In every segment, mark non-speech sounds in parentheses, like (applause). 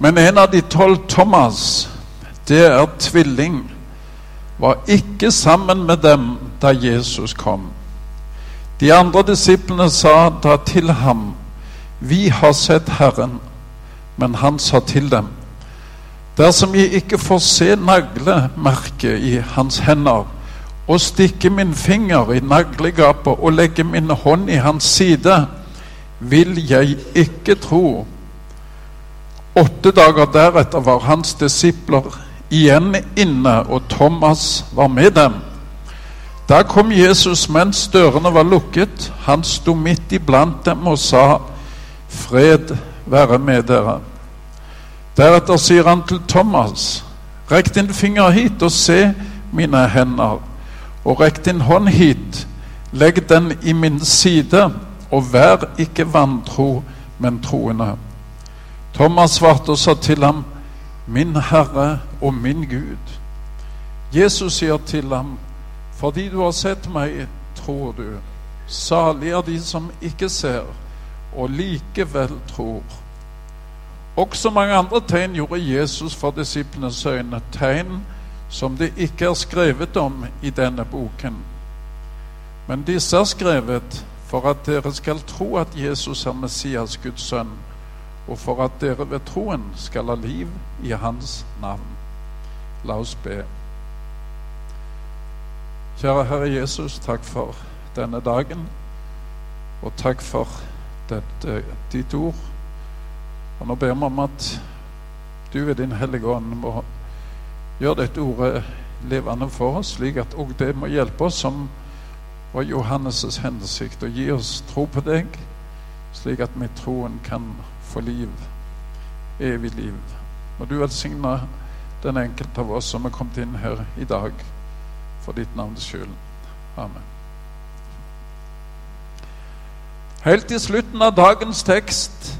Men en av de tolv, Thomas, det er tvilling, var ikke sammen med dem da Jesus kom. De andre disiplene sa da til ham, Vi har sett Herren. Men han sa til dem, Dersom jeg ikke får se naglemerket i hans hender, og stikke min finger i naglegapet og legge min hånd i hans side, vil jeg ikke tro. Åtte dager deretter var hans disipler igjen inne, og Thomas var med dem. Da kom Jesus mens dørene var lukket. Han sto midt iblant dem og sa, 'Fred være med dere'. Deretter sier han til Thomas, 'Rekk din finger hit og se mine hender', 'og rekk din hånd hit, legg den i min side', 'og vær ikke vantro, men troende'. Thomas svarte og sa til ham, 'Min Herre og min Gud'. Jesus sier til ham, 'Fordi du har sett meg, tror du.' Salig er de som ikke ser, og likevel tror. Også mange andre tegn gjorde Jesus for disiplenes øyne, tegn som det ikke er skrevet om i denne boken. Men disse er skrevet for at dere skal tro at Jesus er Messias, Guds sønn, og for at dere ved troen skal ha liv i Hans navn. La oss be. Kjære Herre Jesus, takk for denne dagen, og takk for dette, ditt ord. Og Nå ber vi om at du ved Din Hellige Ånd må gjøre dette ordet levende for oss, slik at òg det må hjelpe oss, som var Johannes' hensikt, og gi oss tro på deg, slik at vi troen kan få liv, evig liv. Må du velsigne den enkelte av oss som er kommet inn her i dag, for ditt navns skyld. Amen. Helt i slutten av dagens tekst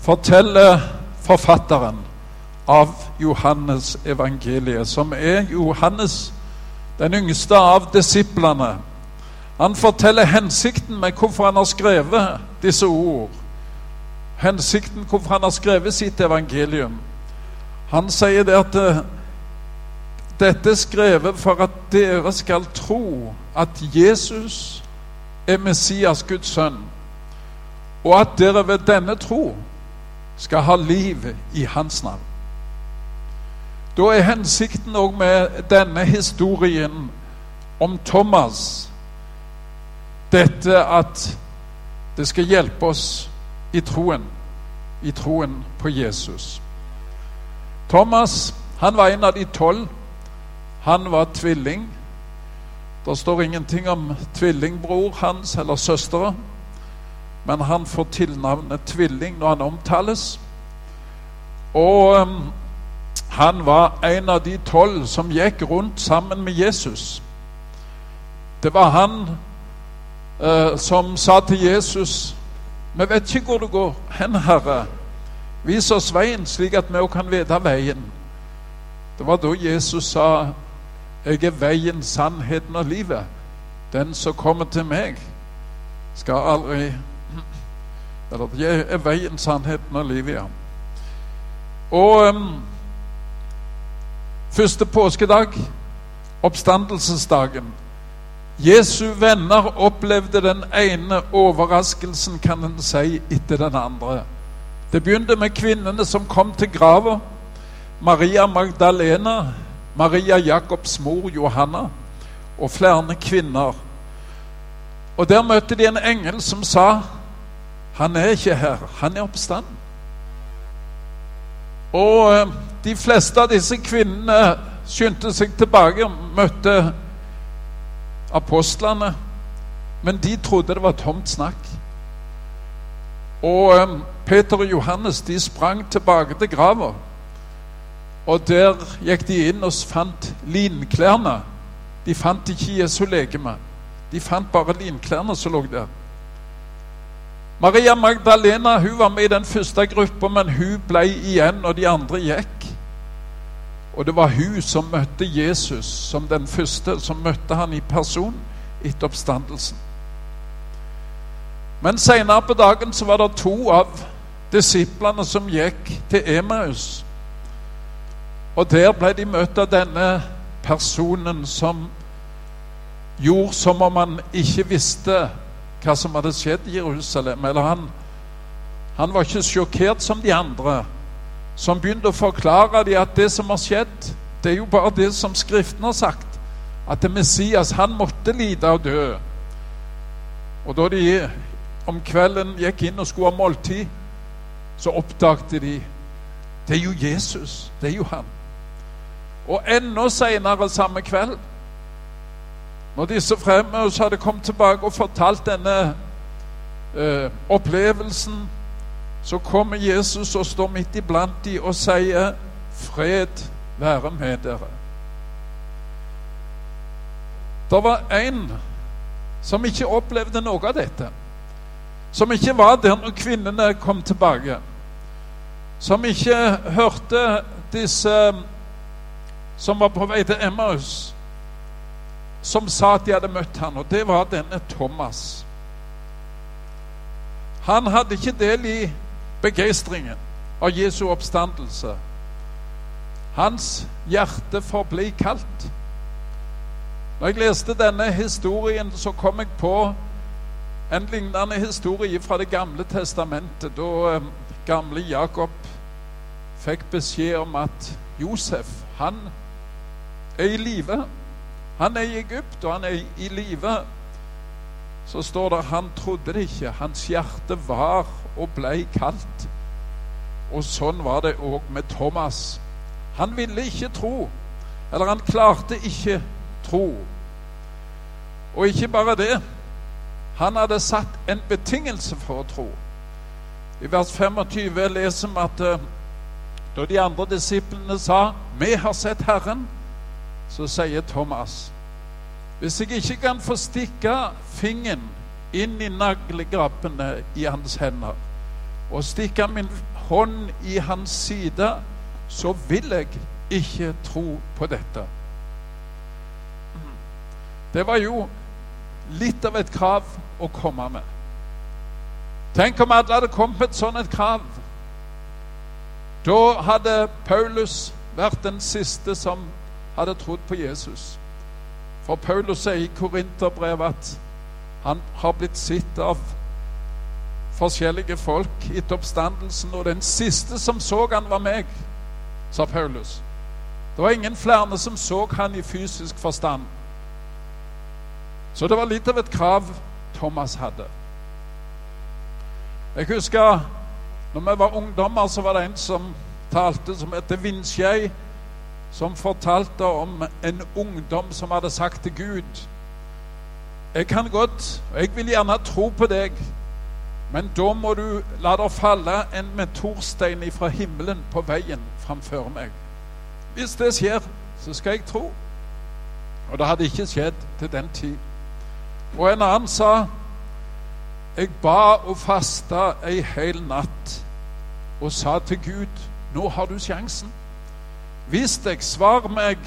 forteller forfatteren av Johannes evangeliet, som er Johannes, den yngste av disiplene. Han forteller hensikten med hvorfor han har skrevet disse ord. Hensikten hvorfor han har skrevet sitt evangelium. Han sier det at uh, dette er skrevet for at dere skal tro at Jesus er Messias, Guds sønn, og at dere ved denne tro skal ha liv i hans navn. Da er hensikten òg med denne historien om Thomas dette at det skal hjelpe oss i troen, i troen på Jesus. Thomas han var en av de tolv. Han var tvilling. Det står ingenting om tvillingbror hans eller søstre, men han får tilnavnet tvilling når han omtales. Og um, han var en av de tolv som gikk rundt sammen med Jesus. Det var han uh, som sa til Jesus Vi vet ikke hvor du går hen, Herre. Vis oss veien, slik at vi òg kan vite veien. Det var da Jesus sa, 'Jeg er veien, sannheten og livet'. Den som kommer til meg, skal aldri (clears throat) Eller jeg er veien, sannheten og livet, ja. Og um, første påskedag, oppstandelsesdagen Jesu venner opplevde den ene overraskelsen, kan en si, etter den andre. Det begynte med kvinnene som kom til grava. Maria Magdalena, Maria Jakobs mor Johanna og flere kvinner. Og Der møtte de en engel som sa han er ikke her, han er oppstanden. Og eh, de fleste av disse kvinnene skyndte seg tilbake møtte apostlene, men de trodde det var tomt snakk. Og um, Peter og Johannes de sprang tilbake til grava. Og der gikk de inn og fant linklærne. De fant ikke Jesu legeme. De fant bare linklærne som lå der. Maria Magdalena hun var med i den første gruppa, men hun ble igjen, og de andre gikk. Og det var hun som møtte Jesus som den første, som møtte han i person etter oppstandelsen. Men seinere på dagen så var det to av disiplene som gikk til Emaus. Og der ble de møtt av denne personen som gjorde som om han ikke visste hva som hadde skjedd i Jerusalem. Eller han, han var ikke sjokkert som de andre, som begynte å forklare dem at det som har skjedd, det er jo bare det som Skriften har sagt. At det Messias, han måtte lide og dø. Og da de om kvelden gikk inn og skulle ha måltid, så oppdagte de det er jo Jesus. Det er jo han. Og enda seinere samme kveld, når disse fremme hadde kommet tilbake og fortalt denne eh, opplevelsen, så kommer Jesus og står midt iblant dem og sier 'Fred være med dere'. Det var en som ikke opplevde noe av dette. Som ikke var der når kvinnene kom tilbake. Som ikke hørte disse som var på vei til Emmaus, som sa at de hadde møtt han, og det var denne Thomas. Han hadde ikke del i begeistringen av Jesu oppstandelse. Hans hjerte forble kaldt. Når jeg leste denne historien, så kom jeg på en lignende historie fra Det gamle testamentet, da eh, gamle Jakob fikk beskjed om at Josef, han er i live. Han er i Egypt, og han er i live. Så står det han trodde det ikke. Hans hjerte var og ble kaldt. Og sånn var det òg med Thomas. Han ville ikke tro. Eller han klarte ikke tro. Og ikke bare det. Han hadde satt en betingelse for å tro. I vers 25 leser vi at uh, da de andre disiplene sa 'Vi har sett Herren', så sier Thomas hvis jeg ikke kan få stikke fingeren inn i naglegrabbene i hans hender og stikke min hånd i hans side, så vil jeg ikke tro på dette. Det var jo litt av et krav å komme med. Tenk om alle hadde kommet med et sånt et krav. Da hadde Paulus vært den siste som hadde trodd på Jesus. For Paulus sier i Korinterbrevet at han har blitt sett av forskjellige folk etter oppstandelsen, og den siste som så han var meg, sa Paulus. Det var ingen flere som så han i fysisk forstand. Så det var litt av et krav Thomas hadde. Jeg husker når vi var ungdommer, så var det en som talte som heter Vindskjei, som fortalte om en ungdom som hadde sagt til Gud Jeg kan godt, og jeg vil gjerne tro på deg, men da må du la det falle en metorstein fra himmelen på veien framfor meg. Hvis det skjer, så skal jeg tro. Og det hadde ikke skjedd til den tid. Og en annen sa Jeg ba og fasta ei hel natt og sa til Gud Nå har du sjansen. Hvis deg, svar meg,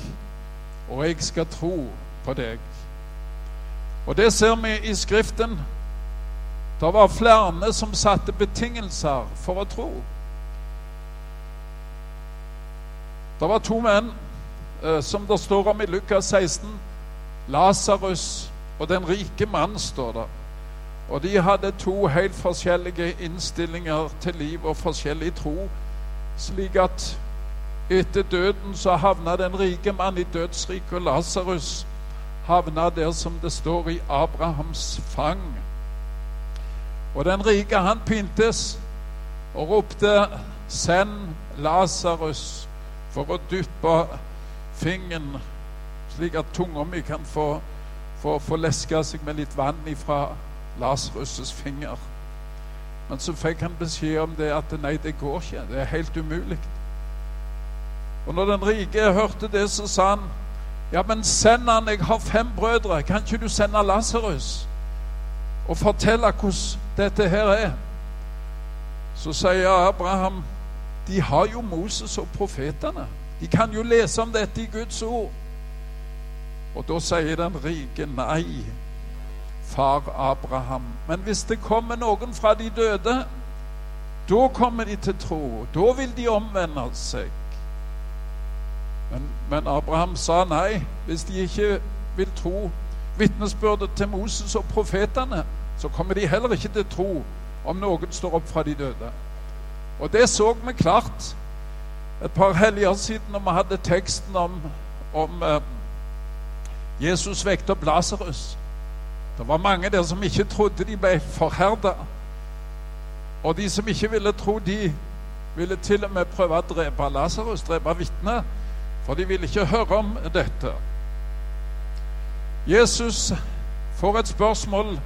og jeg skal tro på deg. Og det ser vi i Skriften. Det var flere som satte betingelser for å tro. Det var to menn eh, som det står om i Lukas 16. Lasarus og den rike mann, står det. Og de hadde to helt forskjellige innstillinger til liv og forskjellig tro, slik at etter døden så havna den rike mann i dødsriket, og Lasarus havna der som det står i Abrahams fang. Og den rike, han pyntes og ropte 'Send Lasarus' for å dyppe fingeren, slik at tunga mi kan få få, få leska seg med litt vann fra Lasarus' finger. Men så fikk han beskjed om det at nei, det går ikke. Det er helt umulig. Og når den rike hørte det, så sa han ja, men send han, jeg har fem brødre. Kan ikke du sende Lasarus og fortelle hvordan dette her er? Så sier Abraham de har jo Moses og profetene. De kan jo lese om dette i Guds ord. Og da sier den rike nei, far Abraham. Men hvis det kommer noen fra de døde, Da kommer de til tro. Da vil de omvende seg. Men, men Abraham sa nei. Hvis de ikke vil tro vitnesbyrdet til Moses og profetene, så kommer de heller ikke til tro om noen står opp fra de døde. Og det så vi klart et par helger siden når vi hadde teksten om, om eh, Jesus vekte opp Lasarus. Det var mange der som ikke trodde de ble forherda. Og de som ikke ville tro, de ville til og med prøve å drepe Lasarus, drepe vitnet. For de ville ikke høre om dette. Jesus får et spørsmål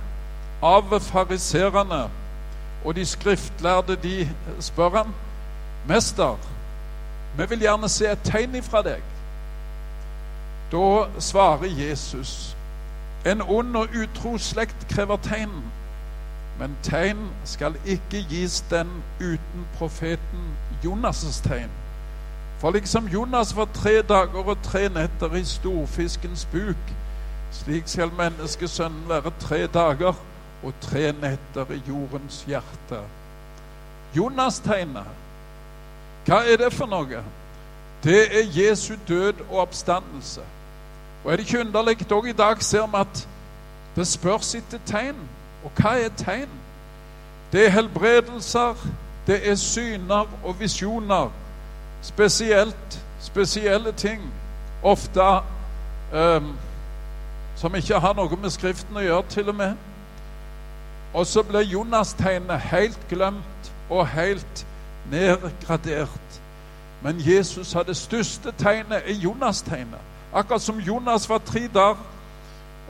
av fariserene, og de skriftlærde de spør ham, 'Mester, vi vil gjerne se et tegn ifra deg.' Da svarer Jesus, 'En ond og utro slekt krever tegn.' Men tegn skal ikke gis den uten profeten Jonas' tegn. For liksom Jonas var tre dager og tre netter i storfiskens buk, slik skal menneskesønnen være tre dager og tre netter i jordens hjerte. Jonas-tegnet, hva er det for noe? Det er Jesu død og oppstandelse. Og er det ikke underlig òg i dag ser vi at det spørs etter tegn. Og hva er tegn? Det er helbredelser, det er syner og visjoner. Spesielt spesielle ting. Ofte um, som ikke har noe med Skriften å gjøre, til og med. Og så ble Jonas-tegnet helt glemt og helt nedgradert. Men Jesus hadde det største tegnet i Jonas-tegnet. Akkurat som Jonas var tre dager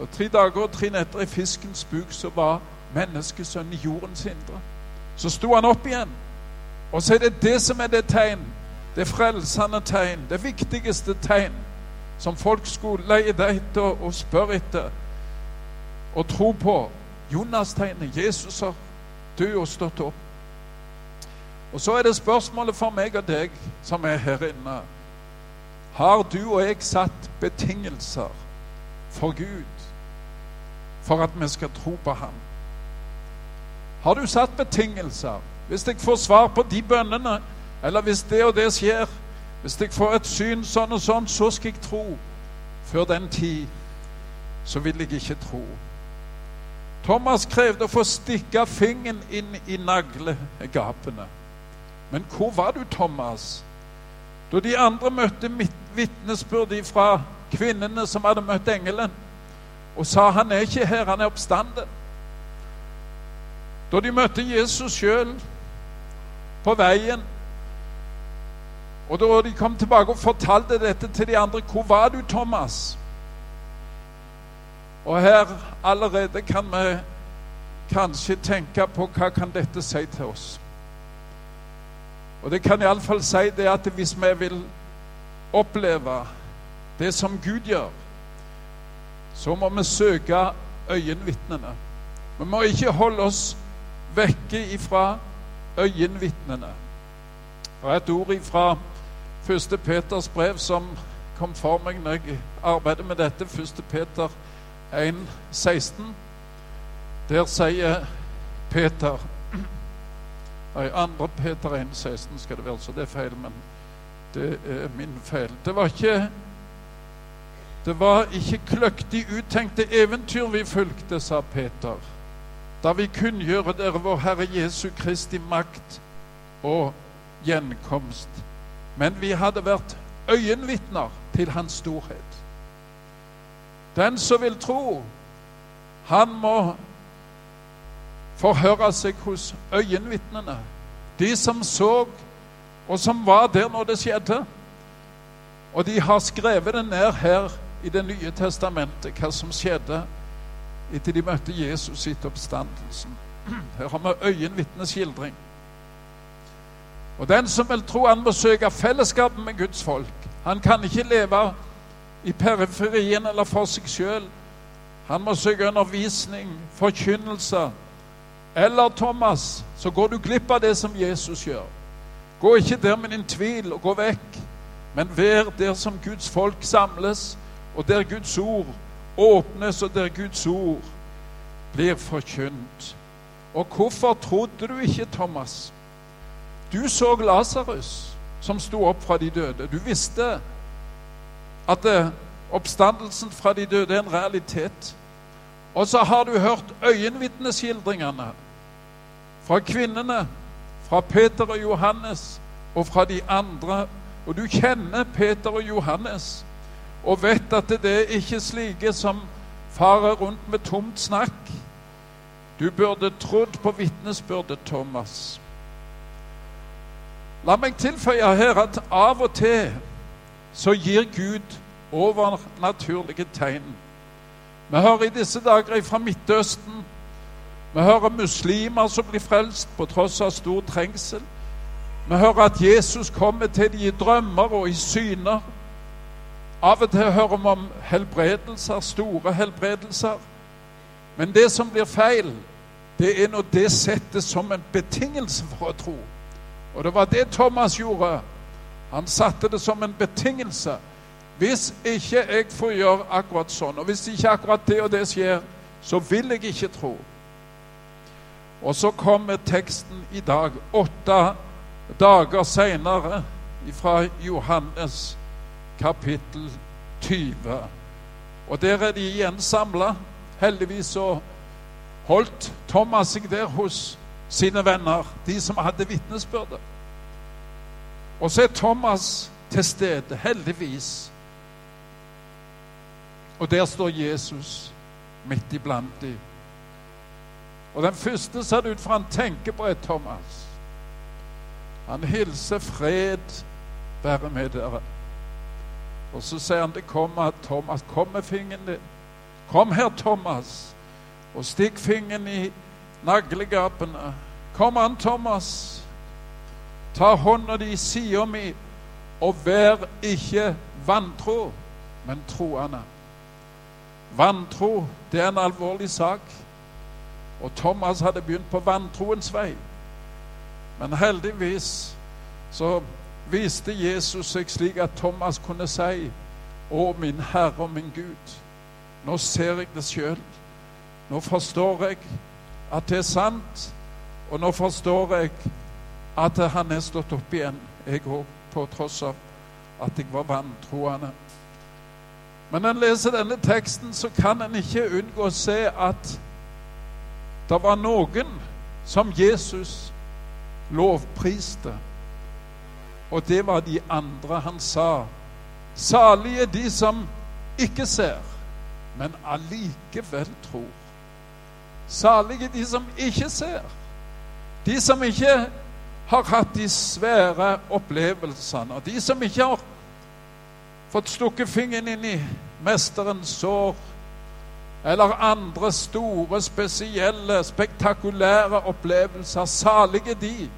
og tre dager og tre netter i fiskens buk, så var menneskesønnen jordens hindre. Så sto han opp igjen. Og så er det det som er det tegn. Det frelsende tegn. Det viktigste tegn som folk skulle lete etter og spørre etter og tro på. Jonas-tegnet. Jesus har død og stått opp. Og så er det spørsmålet for meg og deg som er her inne. Har du og jeg satt betingelser for Gud for at vi skal tro på Ham? Har du satt betingelser? Hvis jeg får svar på de bønnene, eller hvis det og det skjer, hvis jeg får et syn sånn og sånn, så skal jeg tro. Før den tid så vil jeg ikke tro. Thomas krevde å få stikke fingeren inn i naglegapene. Men hvor var du, Thomas? Da de andre møtte vitnesbyrd fra kvinnene som hadde møtt engelen, og sa han er ikke her, han er oppstanden. Da de møtte Jesus sjøl på veien, og da de kom tilbake og fortalte dette til de andre Hvor var du, Thomas? Og her allerede kan vi kanskje tenke på hva kan dette si til oss. Og det kan iallfall si det at hvis vi vil oppleve det som Gud gjør, så må vi søke øyenvitnene. Vi må ikke holde oss vekke ifra øyenvitnene. Er et ord ifra første Peters brev som kom for meg når jeg arbeider med dette. Første Peter 1, 16. Der sier Peter Nei, andre Peter 1, 16 skal det være, så det er feil, men det er min feil. Det var ikke det var ikke kløktig uttenkte eventyr vi fulgte, sa Peter, da vi kunngjør dere vår Herre Jesu Kristi makt og gjenkomst men vi hadde vært øyenvitner til hans storhet. Den som vil tro, han må forhøre seg hos øyenvitnene. De som så, og som var der når det skjedde. Og de har skrevet det ned her i Det nye testamentet, hva som skjedde etter de møtte Jesus etter oppstandelsen. Her har vi øyenvitneskildring. Og den som vil tro han må søke fellesskap med Guds folk. Han kan ikke leve i periferien eller for seg sjøl. Han må søke undervisning, forkynnelse. Eller, Thomas, så går du glipp av det som Jesus gjør. Gå ikke der med din tvil og gå vekk, men vær der som Guds folk samles, og der Guds ord åpnes, og der Guds ord blir forkynt. Og hvorfor trodde du ikke, Thomas? Du så Lasarus som sto opp fra de døde. Du visste at det, oppstandelsen fra de døde er en realitet. Og så har du hørt øyenvitneskildringene fra kvinnene, fra Peter og Johannes og fra de andre. Og du kjenner Peter og Johannes og vet at det er ikke slike som farer rundt med tomt snakk. Du burde trodd på vitnesbyrdet, Thomas. La meg tilføye her at av og til så gir Gud overnaturlige tegn. Vi hører i disse dager fra Midtøsten vi hører muslimer som blir frelst på tross av stor trengsel. Vi hører at Jesus kommer til dem i drømmer og i syner. Av og til hører vi om helbredelser, store helbredelser. Men det som blir feil, det er når det settes som en betingelse for å tro. Og det var det Thomas gjorde. Han satte det som en betingelse. Hvis ikke jeg får gjøre akkurat sånn, og hvis ikke akkurat det og det skjer, så vil jeg ikke tro. Og så kommer teksten i dag, åtte dager seinere, fra Johannes kapittel 20. Og der er de igjen samla. Heldigvis så holdt Thomas seg der hos sine venner, de som hadde vitnesbyrde. Og så er Thomas til stede, heldigvis. Og der står Jesus midt iblant dem. Og den første ser det ut for han tenker på, er Thomas. Han hilser fred være med dere. Og så sier han det kommer Thomas, kom med fingeren din. Kom her, Thomas, og stikk fingeren i naglegapene. Kom an, Thomas. Ta hånda di i sida mi, og vær ikke vantro, men troende. Vantro, det er en alvorlig sak. Og Thomas hadde begynt på vantroens vei. Men heldigvis så viste Jesus seg slik at Thomas kunne si, 'Å, min Herre og min Gud, nå ser jeg det sjøl. Nå forstår jeg at det er sant, og nå forstår jeg at han er stått opp igjen, jeg òg, på tross av at jeg var vantroende. Men når en leser denne teksten, så kan en ikke unngå å se at det var noen som Jesus lovpriste, og det var de andre han sa. Salige de som ikke ser, men allikevel tror. Salige de som ikke ser. De som ikke har hatt de svære opplevelsene, og de som ikke har fått stukket fingeren inn i mesterens sår eller andre store, spesielle, spektakulære opplevelser. Salige de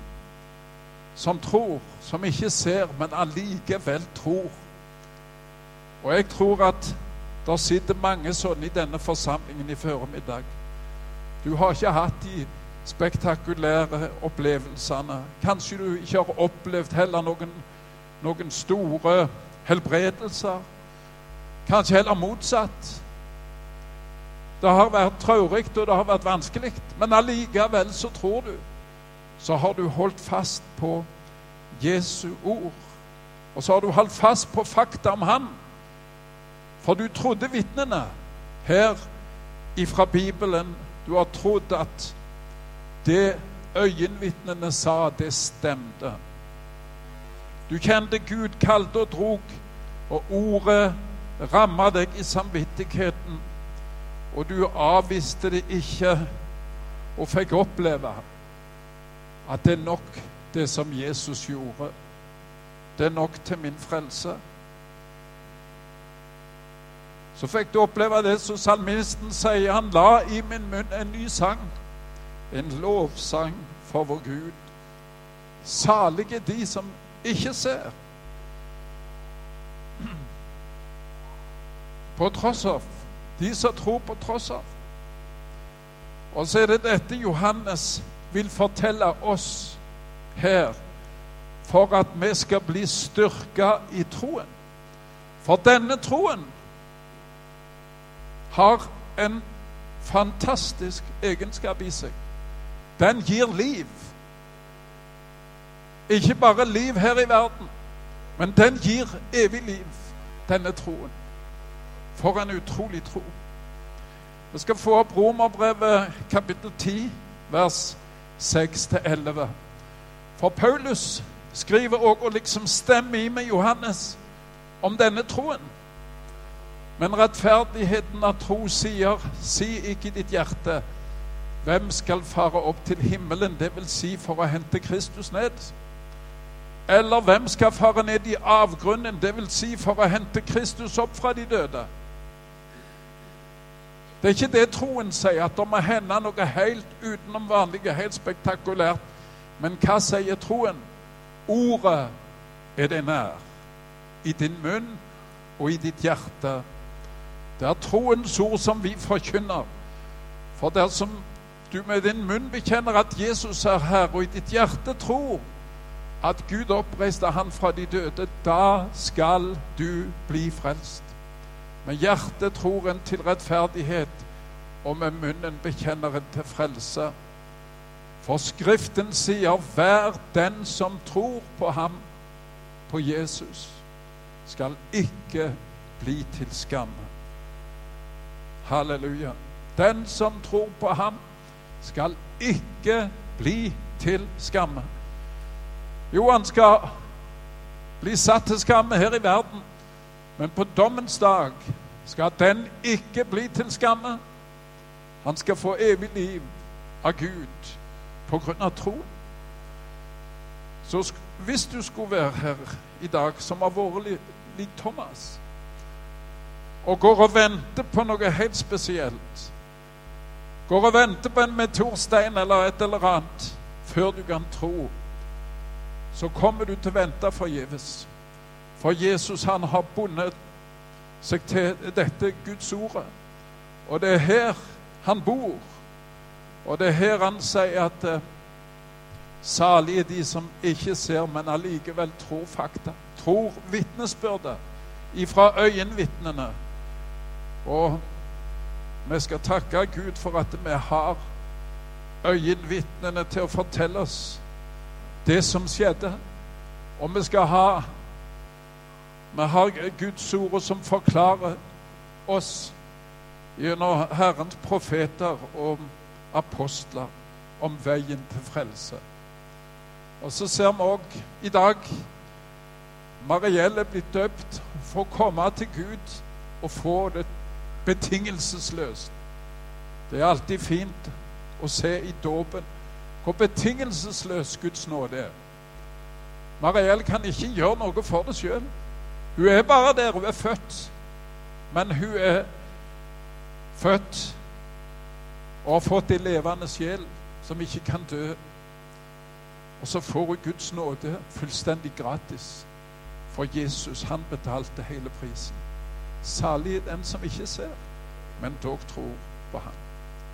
som tror, som ikke ser, men allikevel tror. Og jeg tror at det sitter mange sånne i denne forsamlingen i formiddag. Du har ikke hatt de spektakulære opplevelsene. Kanskje du ikke har opplevd heller noen, noen store helbredelser. Kanskje heller motsatt. Det har vært traurig, og det har vært vanskelig, men allikevel så tror du. Så har du holdt fast på Jesu ord. Og så har du holdt fast på fakta om Han. For du trodde vitnene her ifra Bibelen. Du har trodd at det øyenvitnene sa, det stemte. Du kjente Gud kalte og drog, og ordet ramma deg i samvittigheten og du avviste det ikke og fikk oppleve at det er nok, det som Jesus gjorde. Det er nok til min frelse. Så fikk du oppleve det som salmisten sier. Han la i min munn en ny sang. En lovsang for vår Gud. Salige de som ikke ser. På tross av de som tror på tross av. Og så er det dette Johannes vil fortelle oss her for at vi skal bli styrka i troen. For denne troen har en fantastisk egenskap i seg. Den gir liv. Ikke bare liv her i verden, men den gir evig liv, denne troen. For en utrolig tro. Vi skal få opp Romerbrevet kapittel 10, vers 6-11. For Paulus skriver òg og liksom stemmer i med Johannes om denne troen. Men rettferdigheten av tro sier, si ikke i ditt hjerte, hvem skal fare opp til himmelen, det vil si for å hente Kristus ned? Eller hvem skal fare ned i avgrunnen, det vil si for å hente Kristus opp fra de døde? Det er ikke det troen sier, at det må hende noe helt utenom vanlige, helt spektakulært. Men hva sier troen? Ordet er deg nær, i din munn og i ditt hjerte. Det er troens ord som vi forkynner. For dersom du med din munn bekjenner at Jesus er Herre, og i ditt hjerte tror at Gud oppreiste han fra de døde, da skal du bli frelst. Med hjertet tror en til rettferdighet, og med munnen bekjenner en til frelse. For Skriften sier, hver den som tror på ham, på Jesus, skal ikke bli til skamme. Halleluja. Den som tror på ham, skal ikke bli til skamme. Jo, han skal bli satt til skamme her i verden, men på dommens dag skal den ikke bli til skamme. Han skal få evig liv av Gud på grunn av tro. Så hvis du skulle være her i dag som har vært lik Thomas og går og venter på noe helt spesielt. Går og venter på en meteorstein eller et eller annet før du kan tro. Så kommer du til å vente forgjeves. For Jesus han har bundet seg til dette Guds ordet. Og det er her han bor. Og det er her han sier at uh, salige de som ikke ser, men allikevel tror fakta. Tror vitnesbyrdet ifra øyenvitnene og vi skal takke Gud for at vi har øyenvitnene til å fortelle oss det som skjedde. Og vi skal ha Vi har Guds ord som forklarer oss gjennom Herrens profeter og apostler om veien til frelse. Og så ser vi òg i dag Mariell er blitt døpt for å komme til Gud og få det betingelsesløst. Det er alltid fint å se i dåpen hvor betingelsesløs Guds nåde er. Mariell kan ikke gjøre noe for det sjøl. Hun er bare der. Hun er født. Men hun er født og har fått en levende sjel som ikke kan dø. Og så får hun Guds nåde fullstendig gratis. For Jesus, han betalte hele prisen. Salig den som ikke ser, men dog tror på ham.